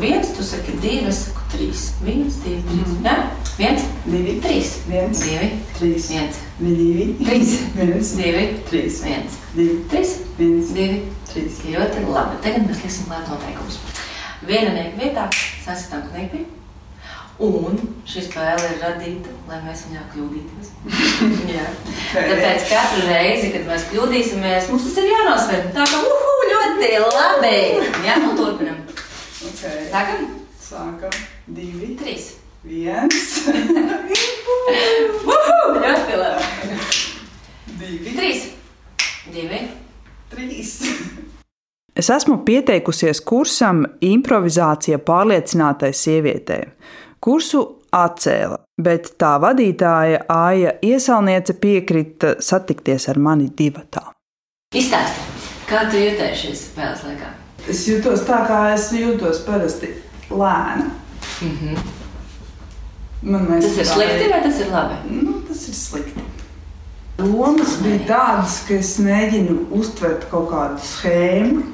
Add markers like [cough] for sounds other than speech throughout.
viens, tu saki divi, es saku trīs. Viens, divi, trīs. Mm. Ja? Viens, divi, trīs. viens, Divi, trīs, viens, divi, trīs. viens, Divi, trīs, viens, divi, trīs, viens, divi. trīs. Ļoti labi. Tagad mēs liksim klāt noteikumus. Viena nieka vietā sasitām knipi. Un šī spēle ir radīta, lai mēs viņā kļūdītos. [laughs] Tāpēc katru reizi, kad mēs kļūdīsimies, mums tas ir jānosver. Tā kā uhu, ļoti labi. Jā, un turpinam. Okay. Sākam? Sākam. Divi, Trīs. viens, ļoti labi. divi, Trīs. Divi. trīs. Es esmu pieteikusies kursam Improvizācija pārliecinātai sievietei. Kursu atcēla, bet tā vadītāja Aija Iesalniece piekrita satikties ar mani divatā. Izstāsti, kā tu jūties šīs spēles laikā? Es jūtos tā, kā es jūtos parasti lēna. Mhm. Man liekas, Tas ir slikti vai tas ir labi? Nu, tas ir slikti. Lomas bija tādas, ka es mēģinu uztvert kaut kādu schēmu,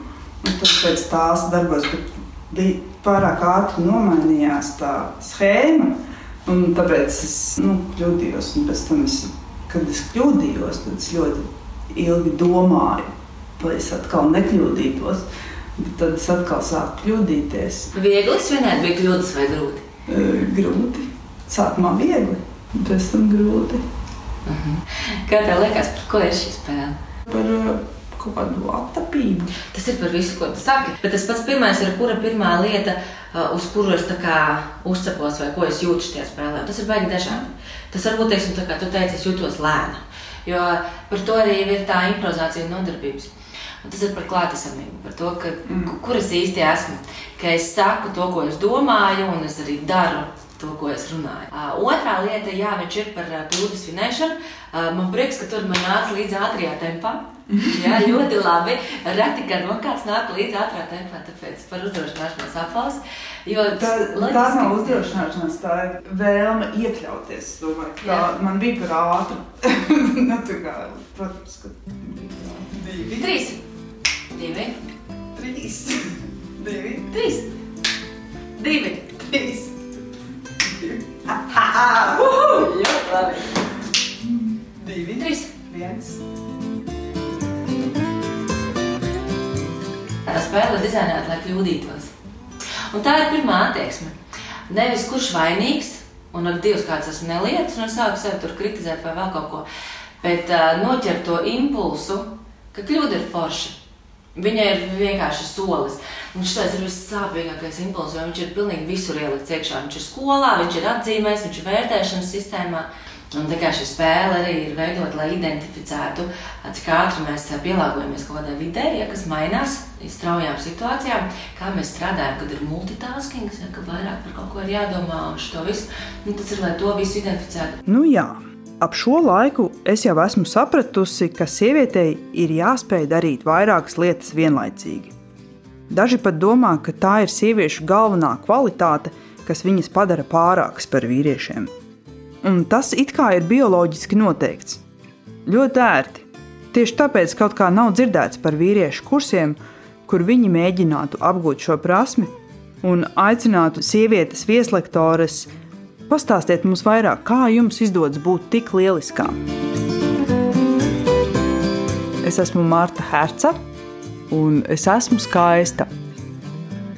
un tad pēc tās darbos bet bija pārāk ātri nomainījās tā schēma. Un tāpēc es nu, kļūdījos, un pēc tam, es, kad es kļūdījos, tad es ļoti ilgi domāju, lai es atkal nekļūdītos. Tad es atkal sāku kļūdīties. Viegli svinēt, bija kļūdas vai grūti. E, Grūti. Sākumā viegli, pēc tam grūti. Kā tev liekas, par ko ir šī spēle? Par e, kaut kādu attapību. Tas ir par visu, ko tu saki. Bet tas pats pirmais ir, kura pirmā lieta, uh, uz kuru es uzcepos, vai ko es jūtu šajā spēlē. Tas ir baigi dažādi. Tas varbūt, teiksim, tā kā tu teici, es jūtos lēna. Jo par to arī ir tā improvizācija un nodarbības. Tas ir par klātesamību, par to, ka, mm. kur es īsti esmu. Ka es saku to, ko es domāju, un es arī daru to, ko es runāju. Uh, otrā lieta, jā, viņš ir par plūdu svinēšanu. Uh, man prieks, ka tur man nāca līdzi ātrajā tempā. [laughs] Jā, ļoti labi. Reti, kad man kāds nāk līdzi ātrā tempā, tāpēc par uzdrošināšanos aplausu. Jo Tā, tā loģiski- nav uzdrošināšanās, tā ir vēlme iekļauties. Es Domāju, tā, Jā. man bija par ātru. [laughs] nu, tā kā, protams, ka divi, trīs, divi, trīs, divi. trīs. Ļoti labi. Divi, Trīs. viens. Tā spēle dizainēta, lai kļūdītos. Un tā ir pirmā attieksme. Nevis kurš vainīgs, un ar Dievu kāds esmu nelietis, un es sāku sevi tur kritizēt vai vēl kaut ko. Bet uh, noķert to impulsu, ka kļūda ir forša. Viņai ir vienkārši solis. Un šis ir vissāpīgākais impulss, jo viņš ir pilnīgi visur ielikts iekšā. Viņš ir skolā, viņš ir atzīmēs, viņš ir vērtēšanas sistēmā. Un tā kā šī spēle arī ir veidota, lai identificētu, cik ātri mēs pielāgojamies kaut kādai videi, ja, kas mainās straujām situācijām, kā mēs strādājam, kad ir multitasking, ja, ka vairāk par kaut ko ir jādomā un šo visu. Nu, tas ir, lai to visu identificētu. Nu jā, ap šo laiku es jau esmu sapratusi, ka sievietei ir jāspēj darīt vairākas lietas vienlaicīgi. Daži pat domā, ka tā ir sieviešu galvenā kvalitāte, kas viņas padara pārākas par vīriešiem. Un tas it kā ir bioloģiski noteikts. Ļoti ērti. Tieši tāpēc kaut kā nav dzirdēts par vīriešu kursiem, kur viņi mēģinātu apgūt šo prasmi un aicinātu sievietes vieslektores Pastāstiet mums vairāk, kā jums izdodas būt tik lieliskām. Es esmu Marta Herca, un es esmu skaista.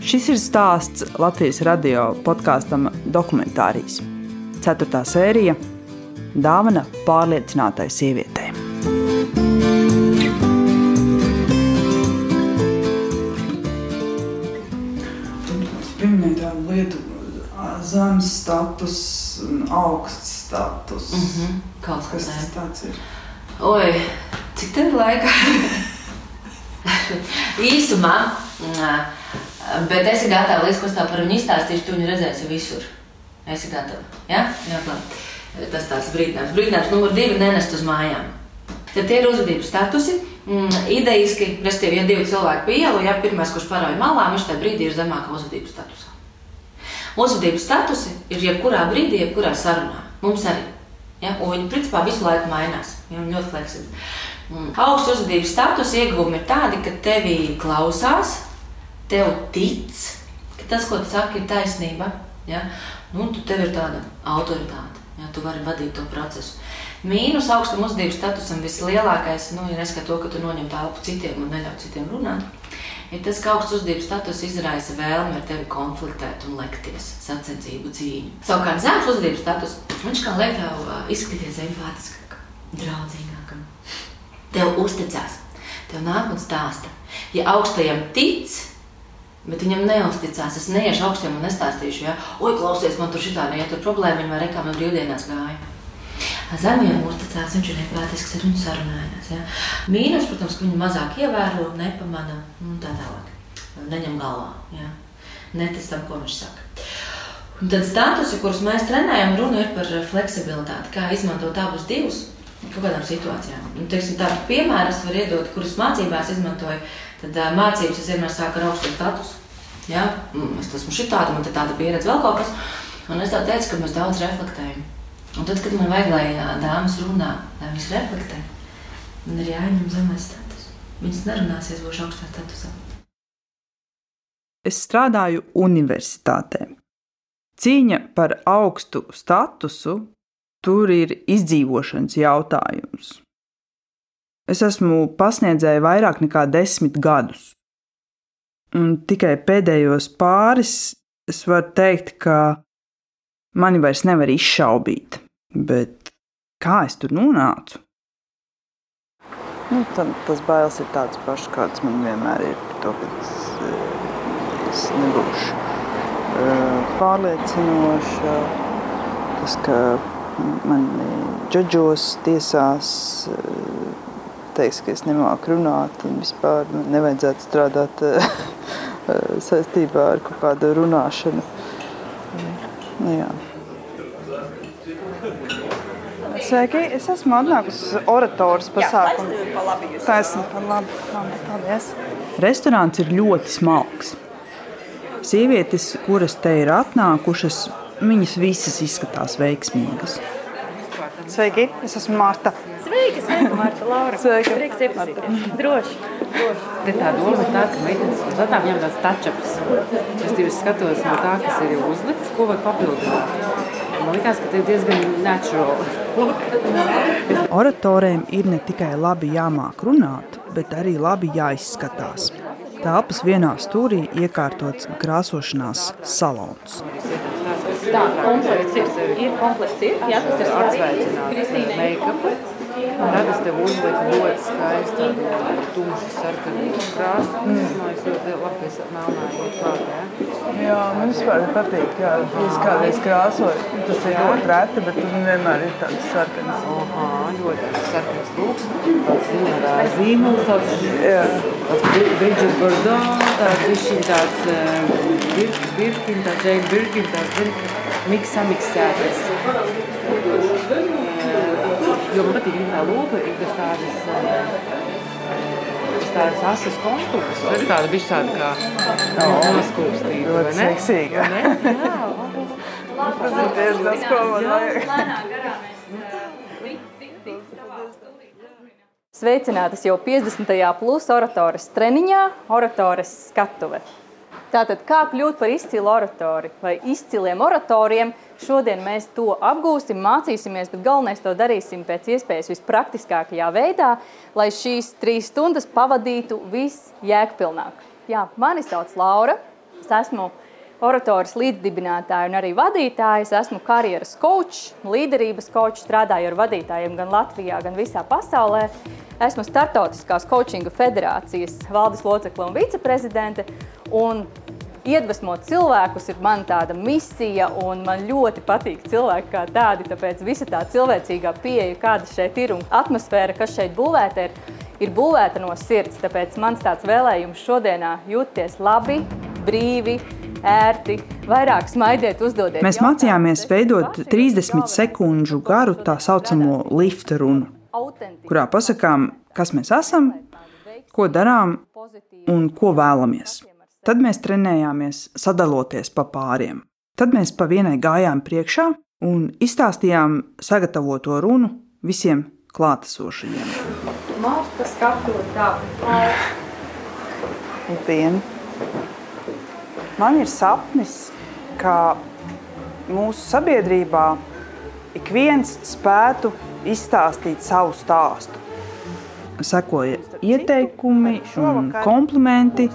Šis ir stāsts Latvijas radio podkāstam Dokumentārijas. Ceturtā sērija - Dāvana pārliecinātai sievietei. Ā, zemes status un augsts status. Mm -hmm. Kaut Kas tas tāds. ir? Oi, cik tev ir laika? Īsumā, bet esi gatava, līdz es tev par viņu izstāstīšu, tu viņu redzēsi visur. Esi gatava. Ja? Jā, labi. Tas tāds brīdinājums. Brīdinājums numur divi - nenest uz mājām. Tad tie ir uzvedības statusi. Mm, idejiski, respektīvi, ja divi cilvēki pie ielas, ja pirmais, kurš parauj malā, viņš tajā brīdī ir zemākā uzvedības statusā. Uzvedības statusi ir jebkurā brīdī, jebkurā sarunā. Mums arī. Ja? Un viņi principā visu laiku mainās. Ja? Ļoti fleksibli. Augsts uzvedības status ieguvumi ir tādi, ka tevi klausās, tev tic, ka tas, ko tu saki, ir taisnība. Ja? Nu, tu tev ir tāda autoritāte. Ja? Tu vari vadīt to procesu. Mīnus augstam uzdevuma statusam vislielākais, nu, ja neskatās to, ka tu noņem telpu citiem un neļauj citiem runāt, ir tas, ka augsts uzdevuma status izraisa vēlmi ar tevi konfliktēt un lekties, sacensību cīņu. Savukārt zemes uzdevuma status, viņš kā liek tev izskatīties empātiskākam, draudzīgākam. Tev uzticās, tev nāk un stāsta. Ja augstajam tic, Bet viņam neusticās. Es neiešu augstiem un nestāstīšu, ja, oi, klausies, man tur šitā neiet, tur problēma, viņa vai rekā man brīvdienās gāja. Zemiem uzticās, viņš ir empātisks, ar viņu sarunājās. Ja? Mīnus, protams, ka viņu mazāk ievēro, nepamana un tā tālāk. Neņem galvā, ja? netic tam, ko viņš saka. Un tad statusi, kurus mēs trenējam, runa ir par fleksibilitāti, kā izmantot abus divus kaut kādām situācijām. Un, teiksim, tādu piemēru es varu iedot, kurus mācībās izmantoju. Tad uh, mācības es vienmēr sāku ar augstu statusu. Ja? Mm, es esmu šī tāda, man te tāda pieredze vēl kaut kas. Un es tā teicu, ka mēs daudz reflektējam. Un tad, kad man vajag, lai dāmas runā, lai viņas reflektē, man ir jāņem zemais status. Viņas nerunāsies, būs augstā statusā. Es strādāju universitātē. Cīņa par augstu statusu tur ir izdzīvošanas jautājums. Es esmu pasniedzēja vairāk nekā desmit gadus. Un tikai pēdējos pāris es varu teikt, ka mani vairs nevar izšaubīt. Bet kā es tur nonācu? Nu, tad, tas bailes ir tāds pašs, kāds man vienmēr ir. To, ka es, eh, es nebūšu eh, pārliecinoša. Tas, ka man džudžos tiesās eh, teiks, ka es nemāku runāt un vispār nevajadzētu strādāt [laughs] saistībā ar kaut kādu runāšanu. Nu, jā. Sveiki, es esmu atnākusi uz oratoras pasākumu. Taisni par labi. labi. Paldies. Restorāns ir ļoti smalks. Sievietes, kuras te ir atnākušas, viņas visas izskatās veiksmīgas. Sveiki, es esmu Marta. Sveiki, sveika, Marta, Laura. Sveika. Prieks iepazīties. Droši. droši. Te tā doma ir tā, ka meitenes uz atnāk viņam tāds tačaps. Es divas skatos no tā, kas ir jau uzlikts, ko var papildināt. Man liekas, ka tas ir diezgan natural. Oratoriem ir ne tikai labi jāmāk runāt, bet arī labi jāizskatās. Telpas vienā stūrī iekārtots krāsošanās salons. Tā, komplekts ir. Ir komplekts ir. Jā, tas ir svarīgi. Atsveicināts make-up. Tad es tev uzliku ļoti skaistu tādu tumšu sarkanu krāsu. Mm. Man liekas, ļoti labi, ka es melnā iet klāt, jā. Jā, man vispār patīk, jā, es kādreiz krāsoju. Tas ir ļoti reti, bet tur vienmēr ir tāds sarkans. Aha, ļoti sarkans lūks. Tāds ziņā zīmols, tāds, Jā. tāds Bridget Gordon, tāds višķiņ tāds uh, bir, Birkin, tāds Jane Birkin, tāds, zin, miks samiksētais. Uh, jo man patīk viņa tā lūpa, ir tas tādas, uh, tas tādas asas kontūras. Tas tāda bišķi tāda kā noskūpstīta, vai Ļoti ne? seksīga. Vai ne? Jā, Tas ir tieši tas, ko man vajag. Sveicinātas jau 50. plus oratoras treniņā, oratoras skatuve. Tātad, kā kļūt par izcilu oratori vai izciliem oratoriem, šodien mēs to apgūsim, mācīsimies, bet galvenais to darīsim pēc iespējas vispraktiskākajā veidā, lai šīs trīs stundas pavadītu visjēgpilnāk. Jā, mani sauc Laura, es esmu oratoras līdzdibinātāja un arī vadītāja. Es esmu karjeras coach, līderības coach, strādāju ar vadītājiem gan Latvijā, gan visā pasaulē. Esmu Startautiskās coachinga federācijas valdes locekle un viceprezidente. Un iedvesmot cilvēkus ir man tāda misija, un man ļoti patīk cilvēki kā tādi. Tāpēc visa tā cilvēcīgā pieeja, kāda šeit ir un atmosfēra, kas šeit būvēta, ir, ir būvēta no sirds. Tāpēc mans tāds vēlējums šodienā jūties labi, brīvi, ērti, vairāk smaidiet, uzdodiet. Mēs mācījāmies veidot 30 sekundžu garu tā saucamo lifta runu, kurā pasakām, kas mēs esam, ko darām un ko vēlamies. Tad mēs trenējāmies sadaloties pa pāriem. Tad mēs pa vienai gājām priekšā un izstāstījām sagatavoto runu visiem klātesošajiem. Marta skatu tā. Vienu. Man ir sapnis, ka mūsu sabiedrībā ik viens spētu izstāstīt savu stāstu. Sekoja ieteikumi un komplimenti.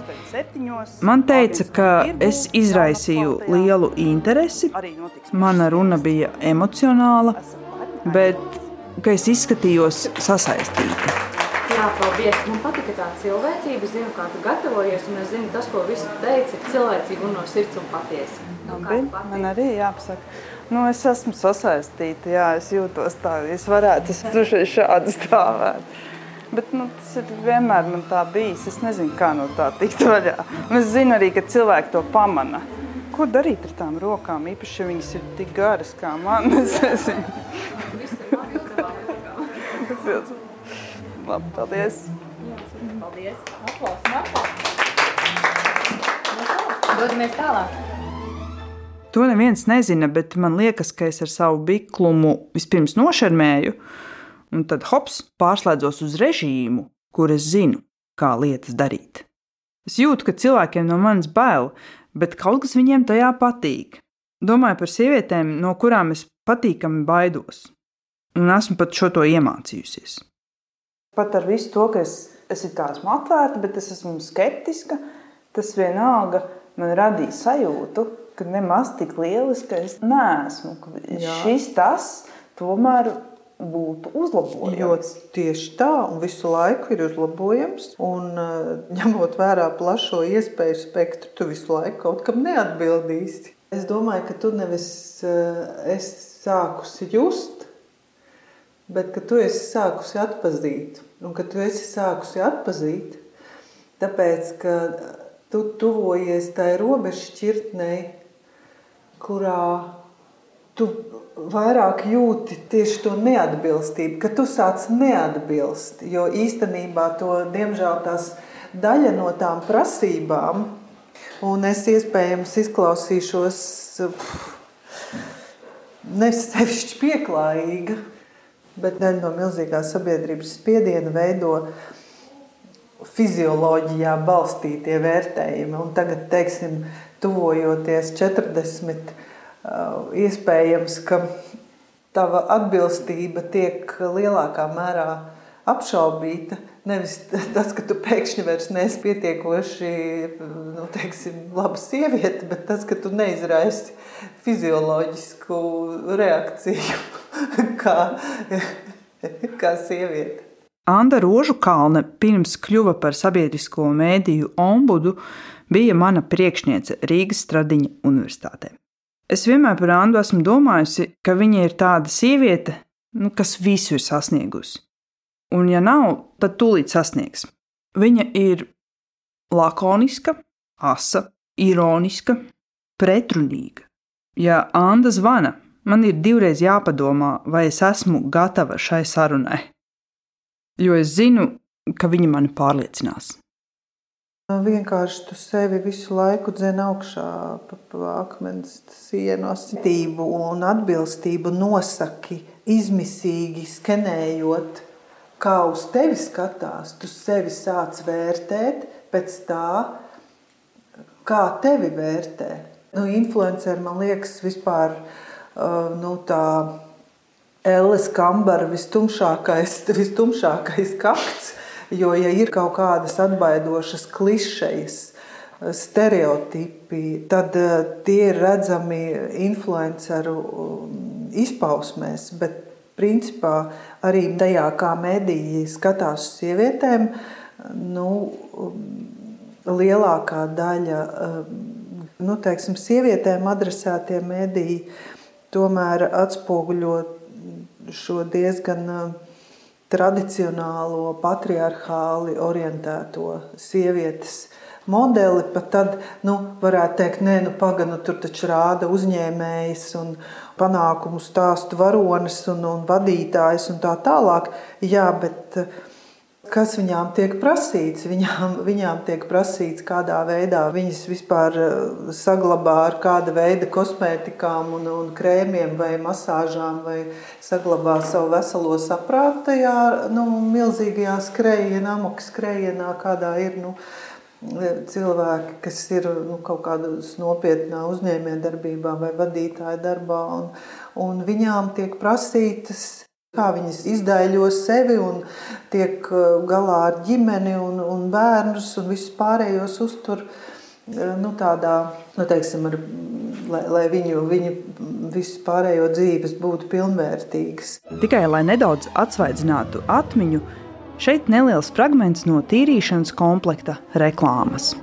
Man teica, ka es izraisīju lielu interesi, mana runa bija emocionāla, bet ka es izskatījos sasaistīta. Jā, paldies. Man patika tā cilvēcība. Es zinu, kā tu gatavojies, un es zinu, tas, ko viss teica, ir cilvēcīgi un no sirds un patiesi. No tu patīk. Man arī jāpasaka. Nu, es esmu sasaistīta, jā, es jūtos tā, es varētu, es šādi stāvēt. Bet nu, tas ir vienmēr man tā bijis. Es nezinu, kā no tā tikt vaļā. Un es zinu arī, ka cilvēki to pamana. Ko darīt ar tām rokām? Īpaši, ja viņas ir tik garas kā man. [laughs] Es nezinu. Labi, paldies. Paldies. Aplausim, aplausim. Dodamies tālāk. To neviens nezina, bet man liekas, ka es ar savu biklumu vispirms nošarmēju, un tad hops pārslēdzos uz režīmu, kur es zinu, kā lietas darīt. Es jūtu, ka cilvēkiem no manis bail, bet kaut kas viņiem tajā patīk. Domāju par sievietēm, no kurām es patīkami baidos, un esmu pat šo to iemācījusies. Pat ar visu to, ka es, es esmu atvērta, bet es esmu skeptiska, tas vienalga man radīja sajūtu, ka nemaz tik lieliski es neesmu. Šis tas tomēr būtu uzlabojams. Jo tieši tā, un visu laiku ir uzlabojams. Un, eh, ņemot vērā plašo iespēju spektru, tu visu laiku kaut kam neatbildīsi. Es domāju, ka tu nevis eh, esi sākusi just, bet ka tu esi sākusi atpazīt. Un ka tu esi sākusi atpazīt, tāpēc ka tu tuvojies tai robežšķirtnei, kurā tu vairāk jūti tieši to neatbilstību, ka tu sāc neatbilst. Jo īstenībā to, diemžēl, tās daļa no tām prasībām, un es iespējams izklausīšos nesevišķi pieklājīga, bet daļa no milzīgās sabiedrības spiediena veido fizioloģijā balstītie vērtējumi. Un tagad, teiksim, tuvojoties 40, uh, iespējams, ka tava atbilstība tiek lielākā mērā apšaubīta. Nevis tas, ka tu pēkšņi vairs neesi pietiekoši nu, teiksim, laba sieviete, bet tas, ka tu neizraisi fizioloģisku reakciju [laughs] kā, [laughs] kā sieviete. Anna Rožukalne pirms kļuva par sabiedrisko mēdīju ombudu, bija mana priekšniece Rīgas Stradiņa Universitātē. Es vienmēr par Andu esmu domājusi, ka viņa ir tāda sieviete, nu, kas visu ir sasniegusi. Un, ja nav, tad tūlīt sasniegs. Viņa ir lakoniska, asa, ironiska, pretrunīga. Ja Anna zvana, man ir divreiz jāpadomā, vai es esmu gatava šai sarunai jo es zinu, ka viņi mani pārliecinās. Vienkārši tu sevi visu laiku dzen augšā pa, pa akmens sienu asitību un atbilstību nosaki izmisīgi skenējot, kā uz tevi skatās. Tu sevi sāc vērtēt pēc tā, kā tevi vērtē. Nu, influenceri, man liekas, vispār uh, nu, tā Elles kambara vistumšākais, vistumšākais kakts. Jo, ja ir kaut kādas atbaidošas klišejas, stereotipi, tad eh, tie ir redzami influenceru um, izpausmēs. Bet, principā, arī tajā, kā mediji skatās uz sievietēm, nu, um, lielākā daļa um, nu, teiksim, sievietēm adresētie mediji tomēr atspoguļo šo diezgan tradicionālo, patriarchāli orientēto sievietes modeli, pat tad nu, varētu teikt, nē, nu, pagaidi, nu, tur taču rāda uzņēmējs un panākumu stāstu varonis un, un vadītājs un tā tālāk. Jā, bet uh, kas viņām tiek prasīts? Viņām, viņām tiek prasīts, kādā veidā viņas vispār uh, saglabā ar kāda veida kosmētikām un, un krēmiem vai masāžām, vai saglabā savu veselo saprātu tajā nu, milzīgajā skrejienā, amoka skrejienā, kādā ir. Nu, cilvēki, kas ir nu, kaut kādā nopietnā uzņēmējdarbībā vai vadītāja darbā, un, un viņām tiek prasītas, kā viņas izdaļo sevi un tiek galā ar ģimeni un, un bērnus un visus pārējos uztur nu, tādā, nu, teiksim, ar, lai, lai viņu, viņu visu pārējo dzīves būtu pilnvērtīgas. Tikai lai nedaudz atsvaidzinātu atmiņu, Šeit neliels fragments no tīrīšanas komplekta reklāmas.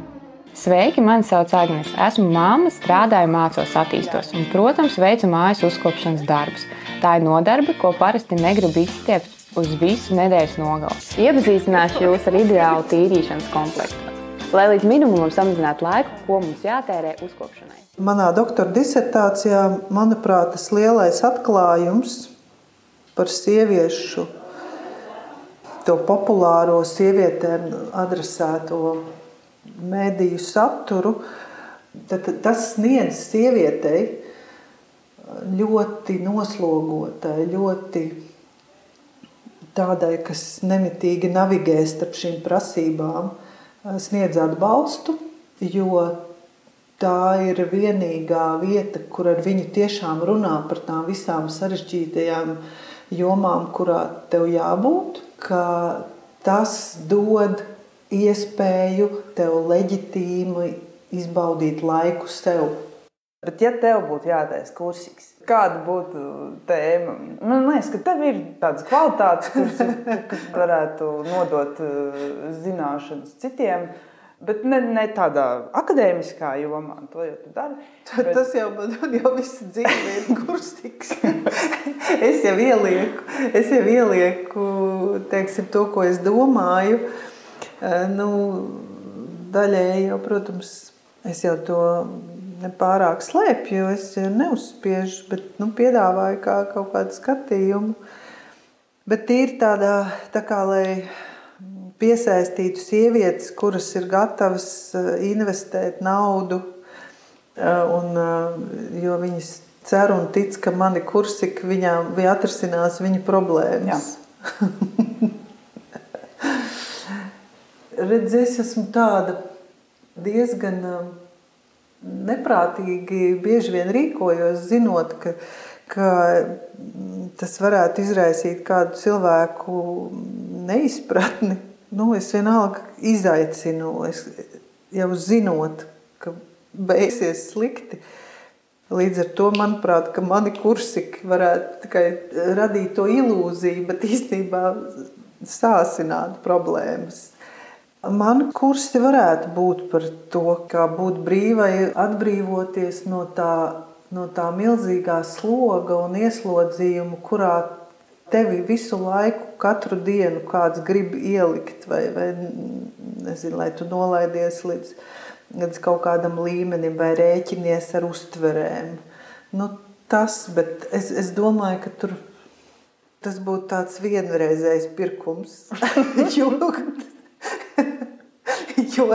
Sveiki, mani sauc Agnēs. Esmu māma, strādāju, mācos, attīstos un, protams, veicu mājas uzkopšanas darbus. Tā ir nodarbe, ko parasti negribu izstiept uz visu nedēļas nogali. Iepazīstināšu jūs ar ideālu tīrīšanas komplektu, lai līdz minimumam samazinātu laiku, ko mums jātērē uzkopšanai. Manā doktora disertācijā, manuprāt, tas lielais atklājums par sieviešu to populāro sievietēm adresēto mediju saturu, tad tas sniedz sievietei ļoti noslogotai, ļoti tādai, kas nemitīgi navigē starp šīm prasībām, sniedz atbalstu, jo tā ir vienīgā vieta, kur ar viņu tiešām runā par tām visām sarežģītajām jomām, kurā tev jābūt ka tas dod iespēju tev leģitīmi izbaudīt laiku sev. Bet, ja tev būtu jātaisa kursīgs, kāda būtu tēma? Man liekas, ka tev ir tādas kvalitātes, kuras varētu nodot eh, zināšanas citiem. Bet ne, ne tādā akadēmiskā jomā, to jau tu dari. Bet... Tas jau man jau viss dzīve ir kursīgs. [laughs] es jau ielieku, es jau ielieku teiksim, to, ko es domāju. Eh, nu, daļēji jau, protams, es jau to nepārāk slēpju, jo es neuzspiežu, bet nu, piedāvāju kā kaut kādu skatījumu. Bet ir tādā, tā kā, lai piesaistītu sievietes, kuras ir gatavas eh, investēt naudu, eh, un, eh, jo viņas cer un tic, ka mani kursi viņām atrisinās viņu problēmas. [laughs] Redz, es esmu tāda diezgan neprātīgi bieži vien rīkojos, zinot, ka, ka tas varētu izraisīt kādu cilvēku neizpratni nu, es vienalga izaicinu, es jau zinot, ka beigsies slikti. Līdz ar to, manuprāt, mani kursi varētu tikai radīt to ilūziju, bet īstenībā sāsināt problēmas. Man kursi varētu būt par to, kā būt brīvai, atbrīvoties no tā, no tā milzīgā sloga un ieslodzījuma, kurā tevi visu laiku, katru dienu kāds grib ielikt, vai, vai nezinu, lai tu nolaidies līdz, līdz kaut kādam līmenim, vai rēķinies ar uztverēm. Nu, tas, bet es, es domāju, ka tur tas būtu tāds vienreizējs pirkums. [laughs] jo, [laughs] jo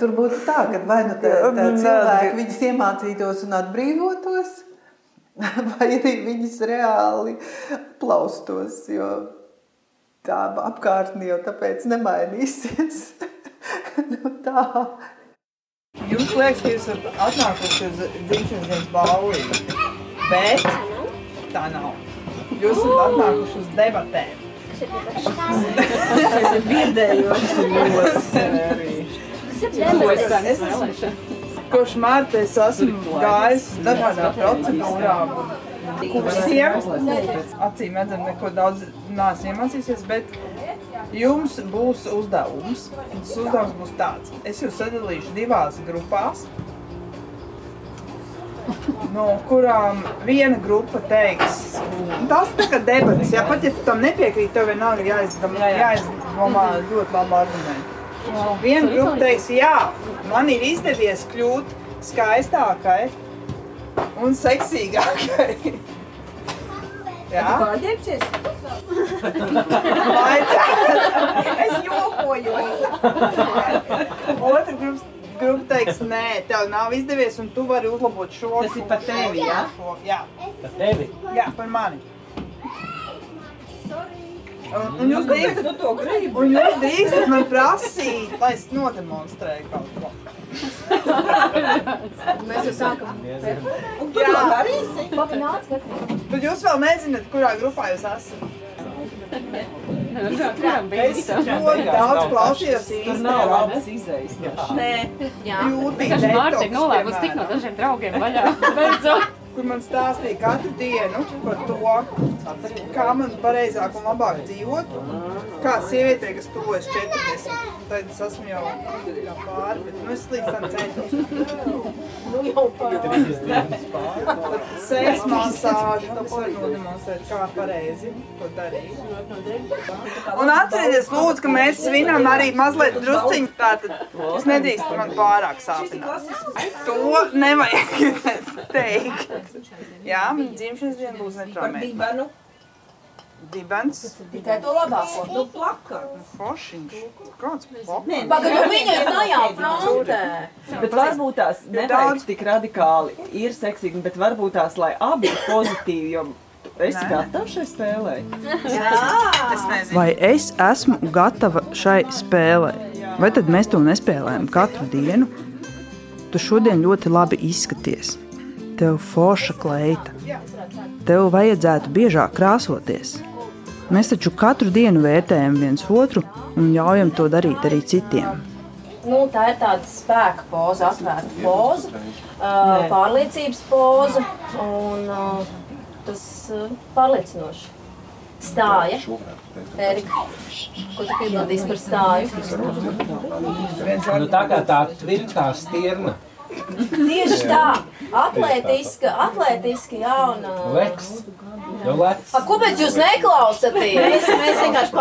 tur būtu tā, ka vai nu tā, tā cilvēki viņus iemācītos un atbrīvotos, [laughs] vai arī viņas reāli plaustos, jo tā apkārtne jau tāpēc nemainīsies. [laughs] nu, tā. Jums liekas, ka jūs esat atnākuši uz dzimšanas dienas balvību, bet tā nav. Jūs esat atnākuši uz debatēm. Tas ir biedējoši ļoti Kopš marta es esmu gājis uz dažādām procedūrām, kursiem. Acīm redzam, neko daudz neesmu iemācījusies, bet jums būs uzdevums. Tas uzdevums būs tāds. Es jūs sadalīšu divās grupās, no kurām viena grupa teiks, tas tā kā debats, ja pat ja tu tam nepiekrīt, tev vienalga jāizdomā, jāizdomā ļoti labi argumenti. Viena grupa teiks, jā, man ir izdevies kļūt skaistākai un seksīgākai. Jā, pārģērbsies? [laughs] es jokoju. [laughs] Otra grupa, grupa teiks, nē, tev nav izdevies, un tu vari uzlabot šo. Tas ir par tevi, jā? Jā, par tevi. Jā, par mani. Un, un jūs drīkstat, Nu, to gribi. un jūs drīkstat man prasīt, lai es nodemonstrēju kaut ko. [laughs] Mēs jau sākam. Un tu to darīsi? Bet jūs vēl nezināt, kurā grupā jūs esat. [laughs] Es Ļoti daudz klausījos Tur nav labas izējas. Nē, jā. Jūtīgi Mārta ir nolēmusi tik no dažiem draugiem vaļā. [laughs] Beidzot. kur man stāstīja katru dienu par to, kā man pareizāk un labāk dzīvot. Kā sievietē, kas tuvojas 40, tad es esmu jau kā pāri, bet nu, es līdz tam centos. Nu jau pāri. Sēs masāžu, tas var nodemonstrēt, kā pareizi to darīt. Un atcerieties, lūdzu, ka mēs svinam arī mazliet drusciņu, tātad es nedrīkst man pārāk sāpināt. To nevajag [laughs] teikt. Jā, dzimšanas diena būs netraumēta. Dibens, Tikai to labāko. Nu, plakā. fošiņš, kāds pop. Pagaidu, viņa ir tajā frontē. Bet varbūt tās nevajag tik radikāli. Ir seksīgi, bet varbūt tās, lai abi ir pozitīvi, jo tu esi Nē. gatavs šai spēlē. Es nezinu. Vai es esmu gatava šai spēlei? Vai tad mēs to nespēlējam katru dienu? Tu šodien ļoti labi izskaties. Tev forša kleita. Tev vajadzētu biežāk krāsoties. Mēs taču katru dienu vērtējam viens otru un ļaujam to darīt arī citiem. Nu, tā ir tāda spēka poza, atvērta poza, pārliecības poza un tas uh, pārliecinoši. Stāja. Erika, ko tu piedalīsi par stāju? Nu, tā kā tā tvirtā stirna Tieši tā, atlētiska, atlētiska jauna. leks, Kāpēc jūs neklausāties? Mēs, mēs vienkārši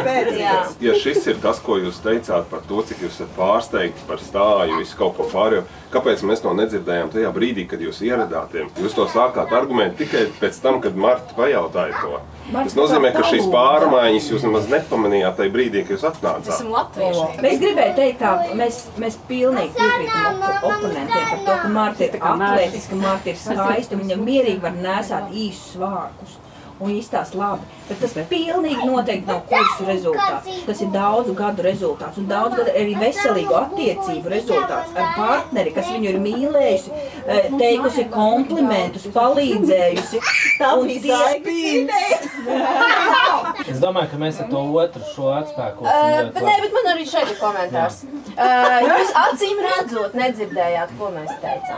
spēcīgs. Ja šis ir tas, ko jūs teicāt par to, cik jūs esat pārsteigti par stāju, visu kaut ko pārējo, kāpēc mēs to nedzirdējām tajā brīdī, kad jūs ieradāties? Jūs to sākāt argumentēt tikai pēc tam, kad Marta pajautāja to. Tas nozīmē, ka šīs pārmaiņas jūs nemaz nepamanījāt tajā brīdī, kad jūs atnācāt. Esam latvieši. Es gribēju teikt, tā, mēs, mēs pilnīgi piekrītam op oponentiem par to, ka Marta ir atlētiska, Marta ir skaista, un viņa mierīgi var nesāt īsus vārkus. Un izstāst labi, bet tas pilnīgi noteikti nav kursu rezultāts. Tas ir daudzu gadu rezultāts un daudzu gadu arī veselīgu attiecību rezultāts ar partneri, kas viņu ir mīlējusi, eh, teikusi komplimentus, palīdzējusi. Un tie- Es domāju, ka mēs ar to otru šo atspēku Uh, bet, nē, bet man arī šeit ir komentārs. Uh, jūs acīm redzot, nedzirdējāt, ko mēs teicām.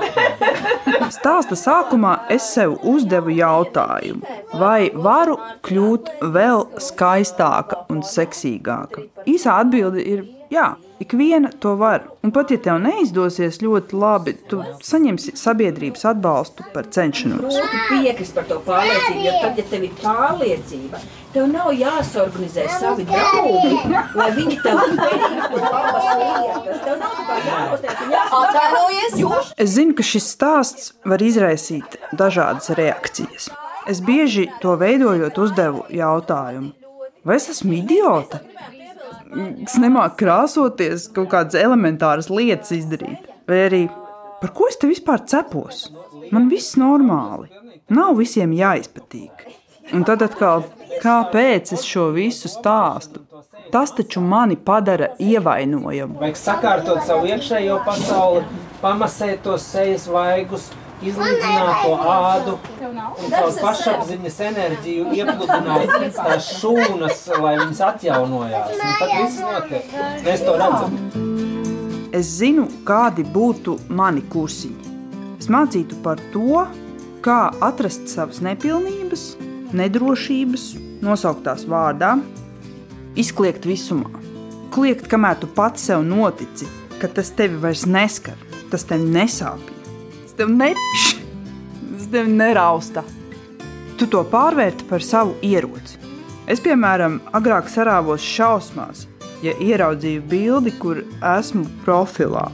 Stāsta sākumā es sev uzdevu jautājumu, vai varu kļūt vēl skaistāka un seksīgāka. Īsā atbilde ir jā, ik viena to var. Un pat ja tev neizdosies ļoti labi, tu saņemsi sabiedrības atbalstu par cenšanos. grūti piekrist par to pārliecību, jo tad, ja tev ir pārliecība, tev nav jāsorganizē savi draugi, lai viņi tev teiktu labas lietas. Tev nav tā jāuztiek un jāsaka, Atvainojies! jūs Es zinu, ka šis stāsts var izraisīt dažādas reakcijas. Es bieži to veidojot, uzdevu jautājumu, vai es esmu idiota? Es nemāku krāsoties, kaut kādas elementāras lietas izdarīt. Vai arī par ko es te vispār cepos? Man viss normāli. Nav visiem jāizpatīk. Un tad atkal, kāpēc es šo visu stāstu? Tas taču mani padara ievainojamu. Vajag sakārtot savu iekšējo pasauli, pamasēt tos sejas vaigus, izlīdzināt to ādu un caur pašapziņas enerģiju iepludināt tās šūnas, lai viņas atjaunojās. Un tad viss notiek. Mēs to redzam. Es zinu, kādi būtu mani kursiņi. Es mācītu par to, kā atrast savas nepilnības, nedrošības, nosauktās vārdā, izkliegt visumā. Kliegt, kamēr tu pats sev notici, ka tas tevi vairs neskar, tas tev nesāpina, tas tev nepš, tas tev nerausta. Tu to pārvērti par savu ieroci. Es, piemēram, agrāk sarāvos šausmās, ja ieraudzīju bildi, kur esmu profilā.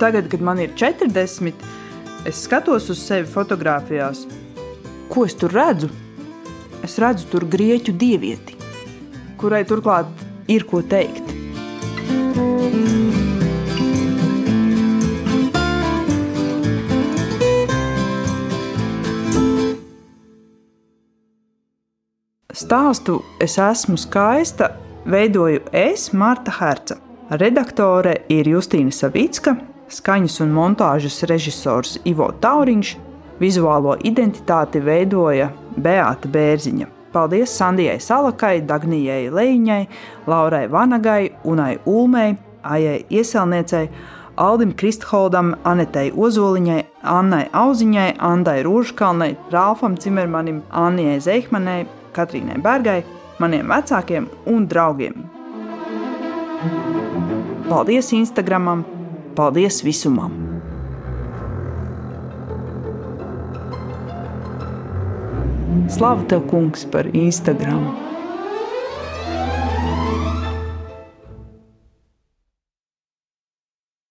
Tagad, kad man ir 40, es skatos uz sevi fotografijās. Ko es tur redzu? Es redzu tur grieķu dievieti, kurai turklāt ir ko teikt. Stāstu es esmu skaista, veidoju es, Marta Herca. Redaktore ir Justīna Savicka, skaņas un montāžas režisors Ivo Tauriņš, vizuālo identitāti veidoja Beāta Bērziņa. Paldies Sandijai Salakai, Dagnijai Leņķai, Laurai Vanagai, Unai Ulmei, Aijai Ieselniecei, Aldim Kristholdam, Anetei Ozoliņai, Annai Auziņai, Andai Rūžkalnai, Rāfam Cimermanim, Annijai Zeihmanai, Katrīnai Bergai, maniem vecākiem un draugiem. Paldies Instagramam, paldies visumam! Slavu tev, kungs, par Instagram!